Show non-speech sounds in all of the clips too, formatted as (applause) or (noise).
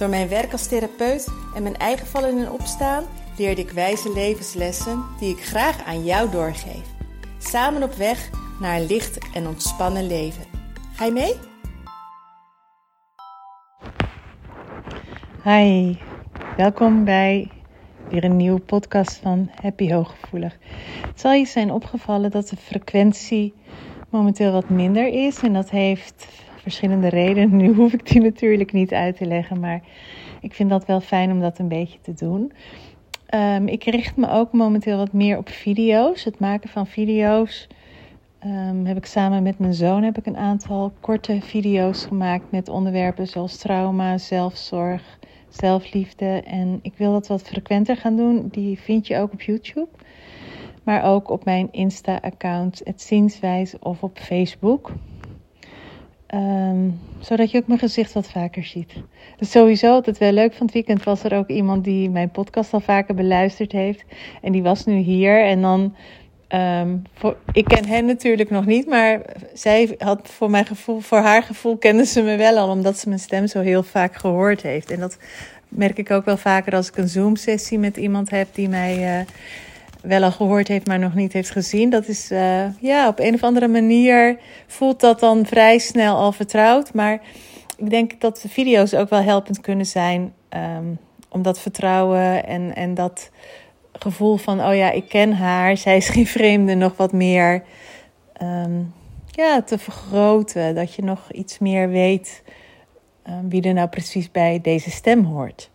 Door mijn werk als therapeut en mijn eigen vallen en opstaan leerde ik wijze levenslessen die ik graag aan jou doorgeef. Samen op weg naar een licht en ontspannen leven. Ga je mee? Hi, welkom bij weer een nieuwe podcast van Happy Hooggevoelig. Het zal je zijn opgevallen dat de frequentie momenteel wat minder is en dat heeft verschillende redenen. Nu hoef ik die natuurlijk niet uit te leggen, maar ik vind dat wel fijn om dat een beetje te doen. Um, ik richt me ook momenteel wat meer op video's. Het maken van video's. Um, heb ik samen met mijn zoon heb ik een aantal korte video's gemaakt met onderwerpen zoals trauma, zelfzorg, zelfliefde. En ik wil dat wat frequenter gaan doen. Die vind je ook op YouTube. Maar ook op mijn Insta-account, het Zienswijs of op Facebook. Um, zodat je ook mijn gezicht wat vaker ziet. Dus sowieso altijd wel leuk. Van het weekend was er ook iemand die mijn podcast al vaker beluisterd heeft. En die was nu hier. En dan. Voor, ik ken hen natuurlijk nog niet, maar zij had voor mijn gevoel, voor haar gevoel kende ze me wel al, omdat ze mijn stem zo heel vaak gehoord heeft. En dat merk ik ook wel vaker als ik een Zoom-sessie met iemand heb die mij uh, wel al gehoord heeft, maar nog niet heeft gezien. Dat is uh, ja, op een of andere manier voelt dat dan vrij snel al vertrouwd. Maar ik denk dat de video's ook wel helpend kunnen zijn um, om dat vertrouwen en, en dat gevoel van: oh ja, ik ken haar, zij is geen vreemde, nog wat meer um, ja, te vergroten. Dat je nog iets meer weet um, wie er nou precies bij deze stem hoort.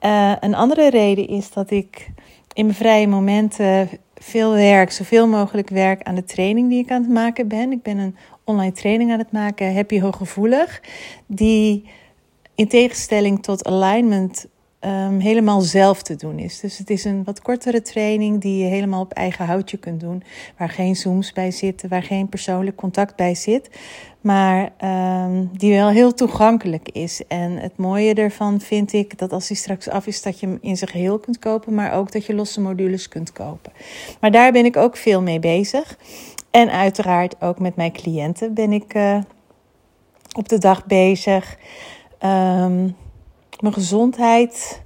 Uh, een andere reden is dat ik in mijn vrije momenten veel werk, zoveel mogelijk werk aan de training die ik aan het maken ben. Ik ben een online training aan het maken, Happy Hooggevoelig, die in tegenstelling tot alignment um, helemaal zelf te doen is. Dus het is een wat kortere training die je helemaal op eigen houtje kunt doen. Waar geen zooms bij zitten, waar geen persoonlijk contact bij zit. Maar um, die wel heel toegankelijk is. En het mooie ervan vind ik dat als die straks af is, dat je hem in zijn geheel kunt kopen. Maar ook dat je losse modules kunt kopen. Maar daar ben ik ook veel mee bezig. En uiteraard ook met mijn cliënten ben ik uh, op de dag bezig. Um, mijn gezondheid,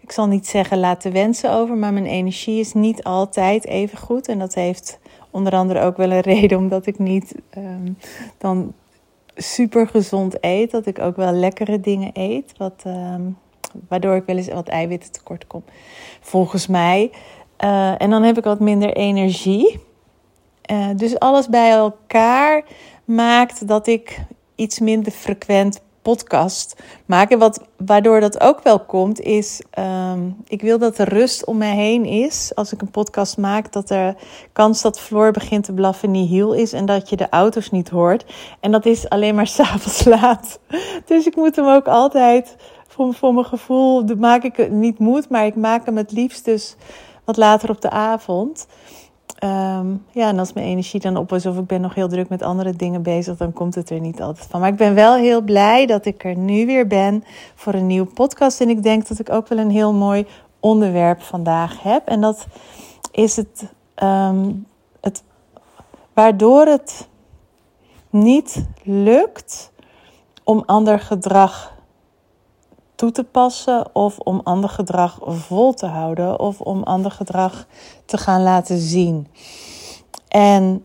ik zal niet zeggen laten wensen over, maar mijn energie is niet altijd even goed. En dat heeft onder andere ook wel een (laughs) reden omdat ik niet um, dan super gezond eet. Dat ik ook wel lekkere dingen eet, wat, um, waardoor ik wel eens wat eiwitten tekort kom, volgens mij. Uh, en dan heb ik wat minder energie. Uh, dus alles bij elkaar maakt dat ik iets minder frequent podcast maken. Wat, waardoor dat ook wel komt, is um, ik wil dat er rust om mij heen is. Als ik een podcast maak, dat er kans dat Floor begint te blaffen nihil is en dat je de auto's niet hoort. En dat is alleen maar (laughs) s'avonds laat. Dus ik moet hem ook altijd, voor, voor mijn gevoel, maak ik het niet moet, maar ik maak hem het liefst dus wat later op de avond. Um, ja, en als mijn energie dan op is of ik ben nog heel druk met andere dingen bezig, dan komt het er niet altijd van. Maar ik ben wel heel blij dat ik er nu weer ben voor een nieuwe podcast. En ik denk dat ik ook wel een heel mooi onderwerp vandaag heb. En dat is het, um, het waardoor het niet lukt om ander gedrag toe te passen of om ander gedrag vol te houden of om ander gedrag te gaan laten zien. En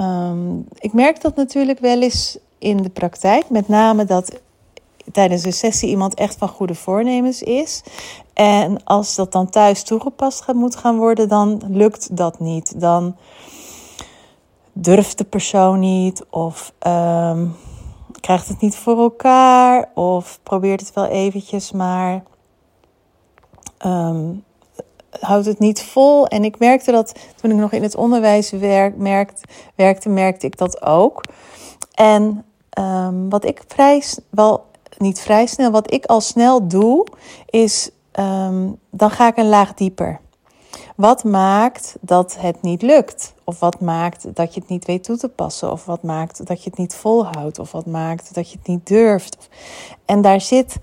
um, ik merk dat natuurlijk wel eens in de praktijk, met name dat tijdens een sessie iemand echt van goede voornemens is. En als dat dan thuis toegepast moet gaan worden, dan lukt dat niet. Dan durft de persoon niet of um, krijgt het niet voor elkaar of probeert het wel eventjes, maar um, houdt het niet vol. En ik merkte dat toen ik nog in het onderwijs werk, merkt, werkte, merkte ik dat ook. En um, wat ik vrij wel niet vrij snel, wat ik al snel doe, is ehm, dan ga ik een laag dieper. Wat maakt dat het niet lukt? Of wat maakt dat je het niet weet toe te passen? Of wat maakt dat je het niet volhoudt? Of wat maakt dat je het niet durft? En daar zit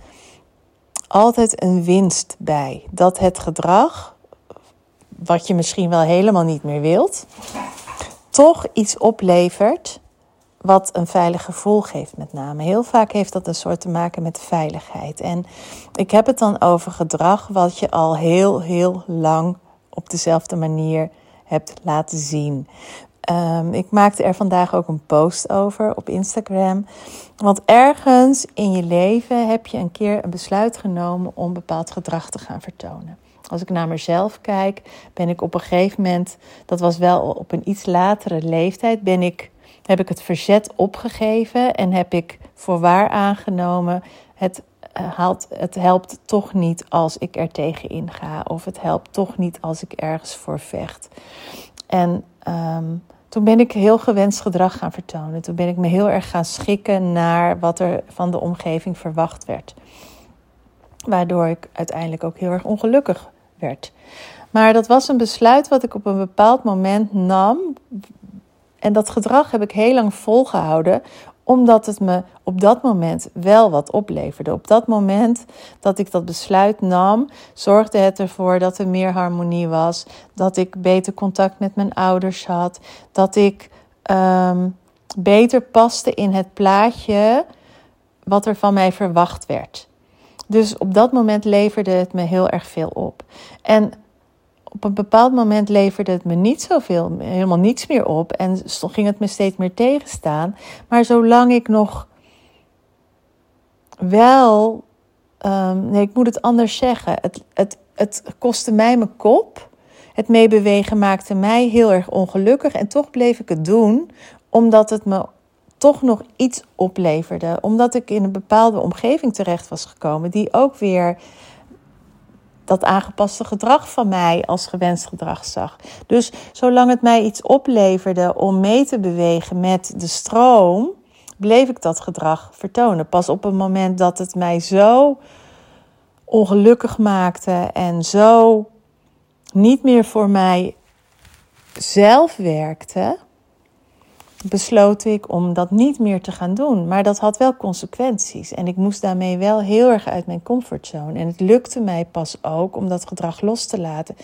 altijd een winst bij. Dat het gedrag, wat je misschien wel helemaal niet meer wilt, toch iets oplevert wat een veilig gevoel geeft met name. Heel vaak heeft dat een soort te maken met veiligheid. En ik heb het dan over gedrag wat je al heel, heel lang op dezelfde manier hebt laten zien. Um, ik maakte er vandaag ook een post over op Instagram. Want ergens in je leven heb je een keer een besluit genomen om bepaald gedrag te gaan vertonen. Als ik naar mezelf kijk, ben ik op een gegeven moment, dat was wel op een iets latere leeftijd, ben ik, heb ik het verzet opgegeven en heb ik voor waar aangenomen: het, haalt, het helpt toch niet als ik er tegenin ga, of het helpt toch niet als ik ergens voor vecht. En um, toen ben ik heel gewenst gedrag gaan vertonen. Toen ben ik me heel erg gaan schikken naar wat er van de omgeving verwacht werd. Waardoor ik uiteindelijk ook heel erg ongelukkig werd. Maar dat was een besluit wat ik op een bepaald moment nam. En dat gedrag heb ik heel lang volgehouden, omdat het me op dat moment wel wat opleverde. Op dat moment dat ik dat besluit nam, zorgde het ervoor dat er meer harmonie was, dat ik beter contact met mijn ouders had, dat ik um, beter paste in het plaatje wat er van mij verwacht werd. Dus op dat moment leverde het me heel erg veel op. En op een bepaald moment leverde het me niet zoveel, helemaal niets meer op. En ging het me steeds meer tegenstaan. Maar zolang ik nog wel. Um, nee, ik moet het anders zeggen. Het, het, het kostte mij mijn kop. Het meebewegen maakte mij heel erg ongelukkig. En toch bleef ik het doen, omdat het me toch nog iets opleverde. Omdat ik in een bepaalde omgeving terecht was gekomen, die ook weer dat aangepaste gedrag van mij als gewenst gedrag zag. Dus zolang het mij iets opleverde om mee te bewegen met de stroom, bleef ik dat gedrag vertonen. Pas op het moment dat het mij zo ongelukkig maakte en zo niet meer voor mij zelf werkte, besloot ik om dat niet meer te gaan doen. Maar dat had wel consequenties. En ik moest daarmee wel heel erg uit mijn comfortzone. En het lukte mij pas ook om dat gedrag los te laten.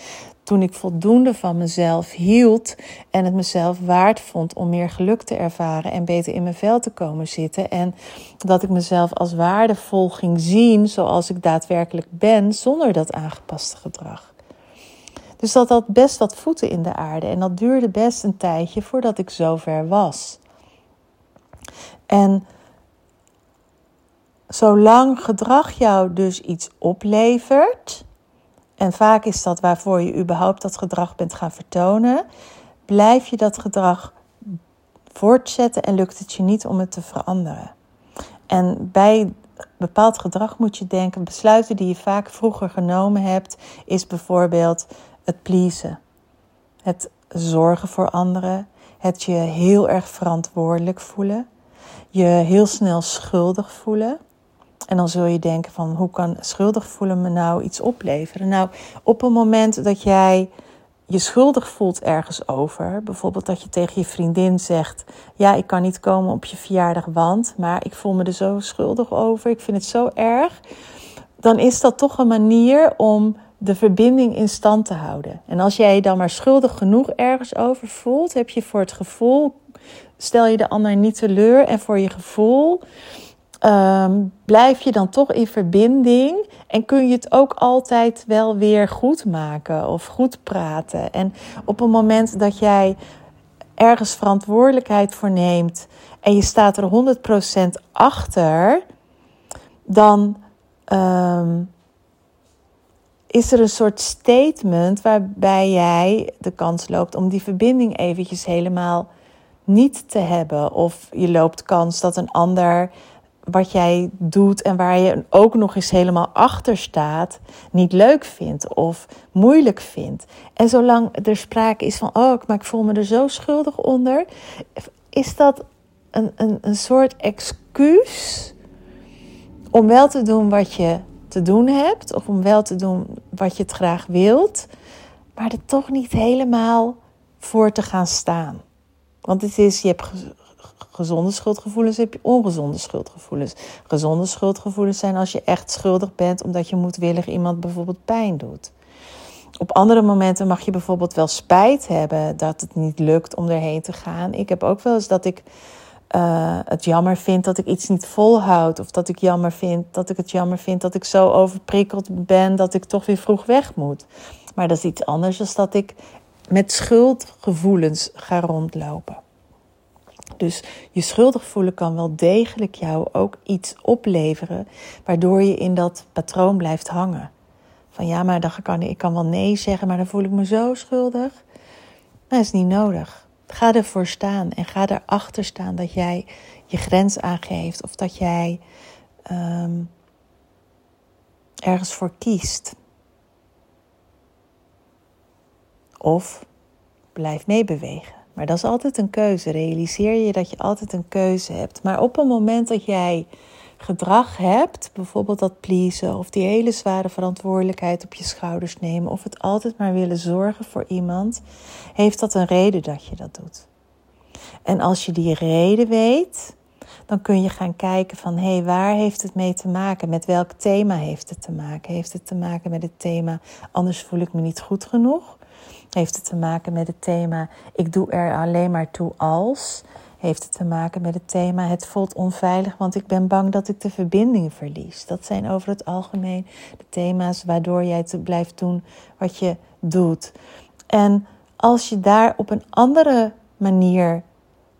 Toen ik voldoende van mezelf hield en het mezelf waard vond om meer geluk te ervaren en beter in mijn vel te komen zitten. En dat ik mezelf als waardevol ging zien zoals ik daadwerkelijk ben, zonder dat aangepaste gedrag. Dus dat had best wat voeten in de aarde. En dat duurde best een tijdje voordat ik zover was. En zolang gedrag jou dus iets oplevert, en vaak is dat waarvoor je überhaupt dat gedrag bent gaan vertonen, blijf je dat gedrag voortzetten en lukt het je niet om het te veranderen. En bij bepaald gedrag moet je denken, besluiten die je vaak vroeger genomen hebt, is bijvoorbeeld het pleasen, het zorgen voor anderen, het je heel erg verantwoordelijk voelen, je heel snel schuldig voelen. En dan zul je denken van hoe kan schuldig voelen me nou iets opleveren? Nou, op een moment dat jij je schuldig voelt ergens over, bijvoorbeeld dat je tegen je vriendin zegt: "Ja, ik kan niet komen op je verjaardag, want maar ik voel me er zo schuldig over, ik vind het zo erg." Dan is dat toch een manier om de verbinding in stand te houden. En als jij je dan maar schuldig genoeg ergens over voelt, heb je voor het gevoel, stel je de ander niet teleur en voor je gevoel um, blijf je dan toch in verbinding en kun je het ook altijd wel weer goed maken of goed praten. En op een moment dat jij ergens verantwoordelijkheid voor neemt en je staat er 100% achter, dan. Um, is er een soort statement waarbij jij de kans loopt om die verbinding eventjes helemaal niet te hebben. Of je loopt kans dat een ander wat jij doet en waar je ook nog eens helemaal achter staat, niet leuk vindt of moeilijk vindt. En zolang er sprake is van, oh, maar ik voel me er zo schuldig onder, is dat een, een, een soort excuus om wel te doen wat je te doen hebt, of om wel te doen wat je het graag wilt, maar er toch niet helemaal voor te gaan staan. Want het is, je hebt gezonde schuldgevoelens, heb je ongezonde schuldgevoelens. Gezonde schuldgevoelens zijn als je echt schuldig bent omdat je moedwillig iemand bijvoorbeeld pijn doet. Op andere momenten mag je bijvoorbeeld wel spijt hebben dat het niet lukt om erheen te gaan. Ik heb ook wel eens dat ik uh, het jammer vind dat ik iets niet volhoud. Of dat ik jammer vind dat ik het jammer vind dat ik zo overprikkeld ben dat ik toch weer vroeg weg moet. Maar dat is iets anders dan dat ik met schuldgevoelens ga rondlopen. Dus je schuldig voelen kan wel degelijk jou ook iets opleveren, waardoor je in dat patroon blijft hangen. Van ja, maar dan kan ik kan wel nee zeggen, maar dan voel ik me zo schuldig. Dat is niet nodig. Ga ervoor staan en ga erachter staan dat jij je grens aangeeft of dat jij um, ergens voor kiest. Of blijf meebewegen. Maar dat is altijd een keuze. Realiseer je dat je altijd een keuze hebt. Maar op een moment dat jij gedrag hebt, bijvoorbeeld dat pleasen of die hele zware verantwoordelijkheid op je schouders nemen of het altijd maar willen zorgen voor iemand, heeft dat een reden dat je dat doet. En als je die reden weet, dan kun je gaan kijken van hé, hey, waar heeft het mee te maken? Met welk thema heeft het te maken? Heeft het te maken met het thema anders voel ik me niet goed genoeg? Heeft het te maken met het thema ik doe er alleen maar toe als? Heeft het te maken met het thema het voelt onveilig, want ik ben bang dat ik de verbinding verlies. Dat zijn over het algemeen de thema's waardoor jij te blijft doen wat je doet. En als je daar op een andere manier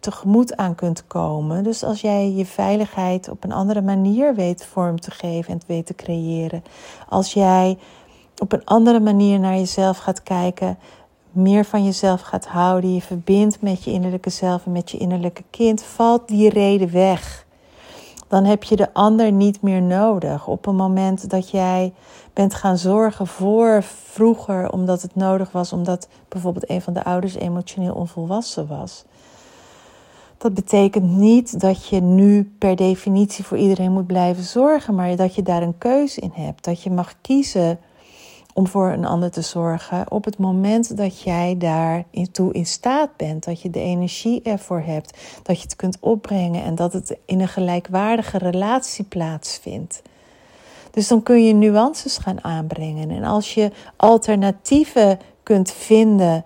tegemoet aan kunt komen. Dus als jij je veiligheid op een andere manier weet vorm te geven en weet te creëren. Als jij op een andere manier naar jezelf gaat kijken, meer van jezelf gaat houden, je verbindt met je innerlijke zelf en met je innerlijke kind, valt die reden weg. Dan heb je de ander niet meer nodig. Op een moment dat jij bent gaan zorgen voor vroeger, omdat het nodig was, omdat bijvoorbeeld een van de ouders emotioneel onvolwassen was. Dat betekent niet dat je nu per definitie voor iedereen moet blijven zorgen, maar dat je daar een keuze in hebt. Dat je mag kiezen om voor een ander te zorgen op het moment dat jij daar toe in staat bent, dat je de energie ervoor hebt, dat je het kunt opbrengen en dat het in een gelijkwaardige relatie plaatsvindt. Dus dan kun je nuances gaan aanbrengen. En als je alternatieven kunt vinden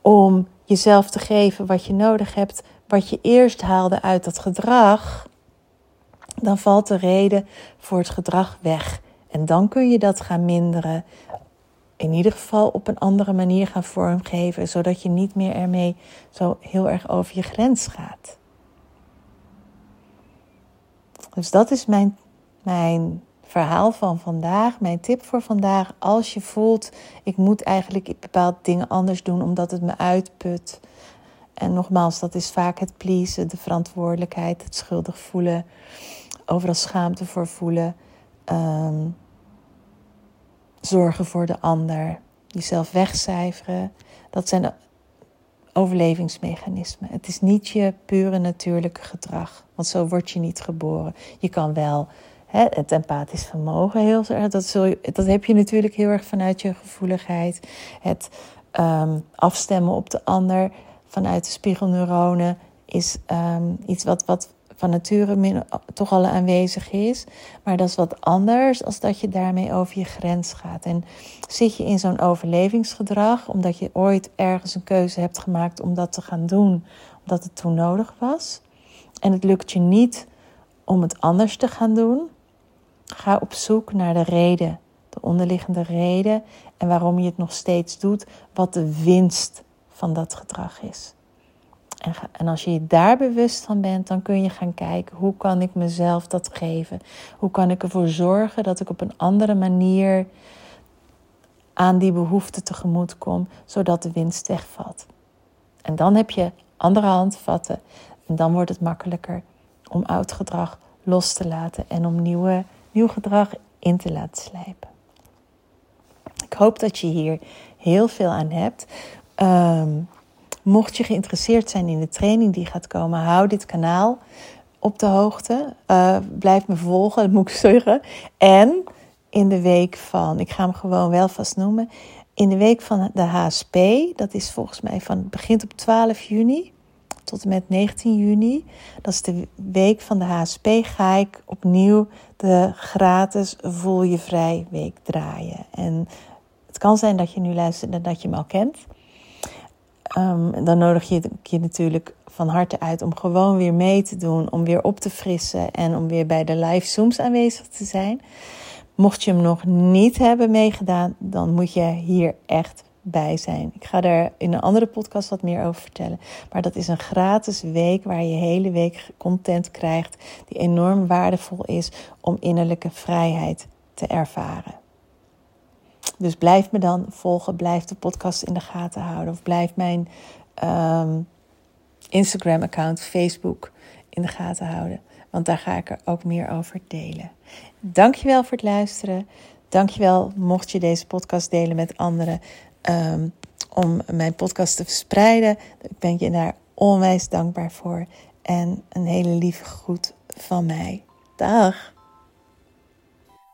om jezelf te geven wat je nodig hebt, wat je eerst haalde uit dat gedrag, dan valt de reden voor het gedrag weg. En dan kun je dat gaan minderen. In ieder geval op een andere manier gaan vormgeven, zodat je niet meer ermee zo heel erg over je grens gaat. Dus dat is mijn, mijn verhaal van vandaag, mijn tip voor vandaag. Als je voelt, ik moet eigenlijk bepaalde dingen anders doen omdat het me uitput. En nogmaals, dat is vaak het pleasen, de verantwoordelijkheid, het schuldig voelen, overal schaamte voor voelen. Um, zorgen voor de ander, jezelf wegcijferen. Dat zijn overlevingsmechanismen. Het is niet je pure natuurlijke gedrag, want zo word je niet geboren. Je kan wel hè, het empathisch vermogen heel erg, dat, zul je, dat heb je natuurlijk heel erg vanuit je gevoeligheid. Het um, afstemmen op de ander vanuit de spiegelneuronen is um, iets wat, wat van nature toch al aanwezig is. Maar dat is wat anders als dat je daarmee over je grens gaat. En zit je in zo'n overlevingsgedrag omdat je ooit ergens een keuze hebt gemaakt om dat te gaan doen, omdat het toen nodig was. En het lukt je niet om het anders te gaan doen. Ga op zoek naar de reden, de onderliggende reden en waarom je het nog steeds doet, wat de winst van dat gedrag is. En, als je je daar bewust van bent, dan kun je gaan kijken hoe kan ik mezelf dat geven? Hoe kan ik ervoor zorgen dat ik op een andere manier aan die behoefte tegemoet kom, zodat de winst wegvalt. En dan heb je andere handvatten en dan wordt het makkelijker om oud gedrag los te laten en om nieuwe, nieuw gedrag in te laten slijpen. Ik hoop dat je hier heel veel aan hebt. Um, Mocht je geïnteresseerd zijn in de training die gaat komen, hou dit kanaal op de hoogte. Uh, blijf me volgen, dat moet ik zeggen. En in de week van, ik ga hem gewoon wel vast noemen, in de week van de HSP, dat is volgens mij van, begint op 12 juni tot en met 19 juni. Dat is de week van de HSP, ga ik opnieuw de gratis Voel je Vrij week draaien. En het kan zijn dat je nu luistert en dat je hem al kent. Um, dan nodig je je natuurlijk van harte uit om gewoon weer mee te doen, om weer op te frissen en om weer bij de live Zooms aanwezig te zijn. Mocht je hem nog niet hebben meegedaan, dan moet je hier echt bij zijn. Ik ga daar in een andere podcast wat meer over vertellen. Maar dat is een gratis week waar je hele week content krijgt die enorm waardevol is om innerlijke vrijheid te ervaren. Dus blijf me dan volgen, blijf de podcast in de gaten houden of blijf mijn um, Instagram-account, Facebook in de gaten houden. Want daar ga ik er ook meer over delen. Dankjewel voor het luisteren. Dankjewel mocht je deze podcast delen met anderen. Um, om mijn podcast te verspreiden. Ik ben je daar onwijs dankbaar voor. En een hele lieve groet van mij. Dag.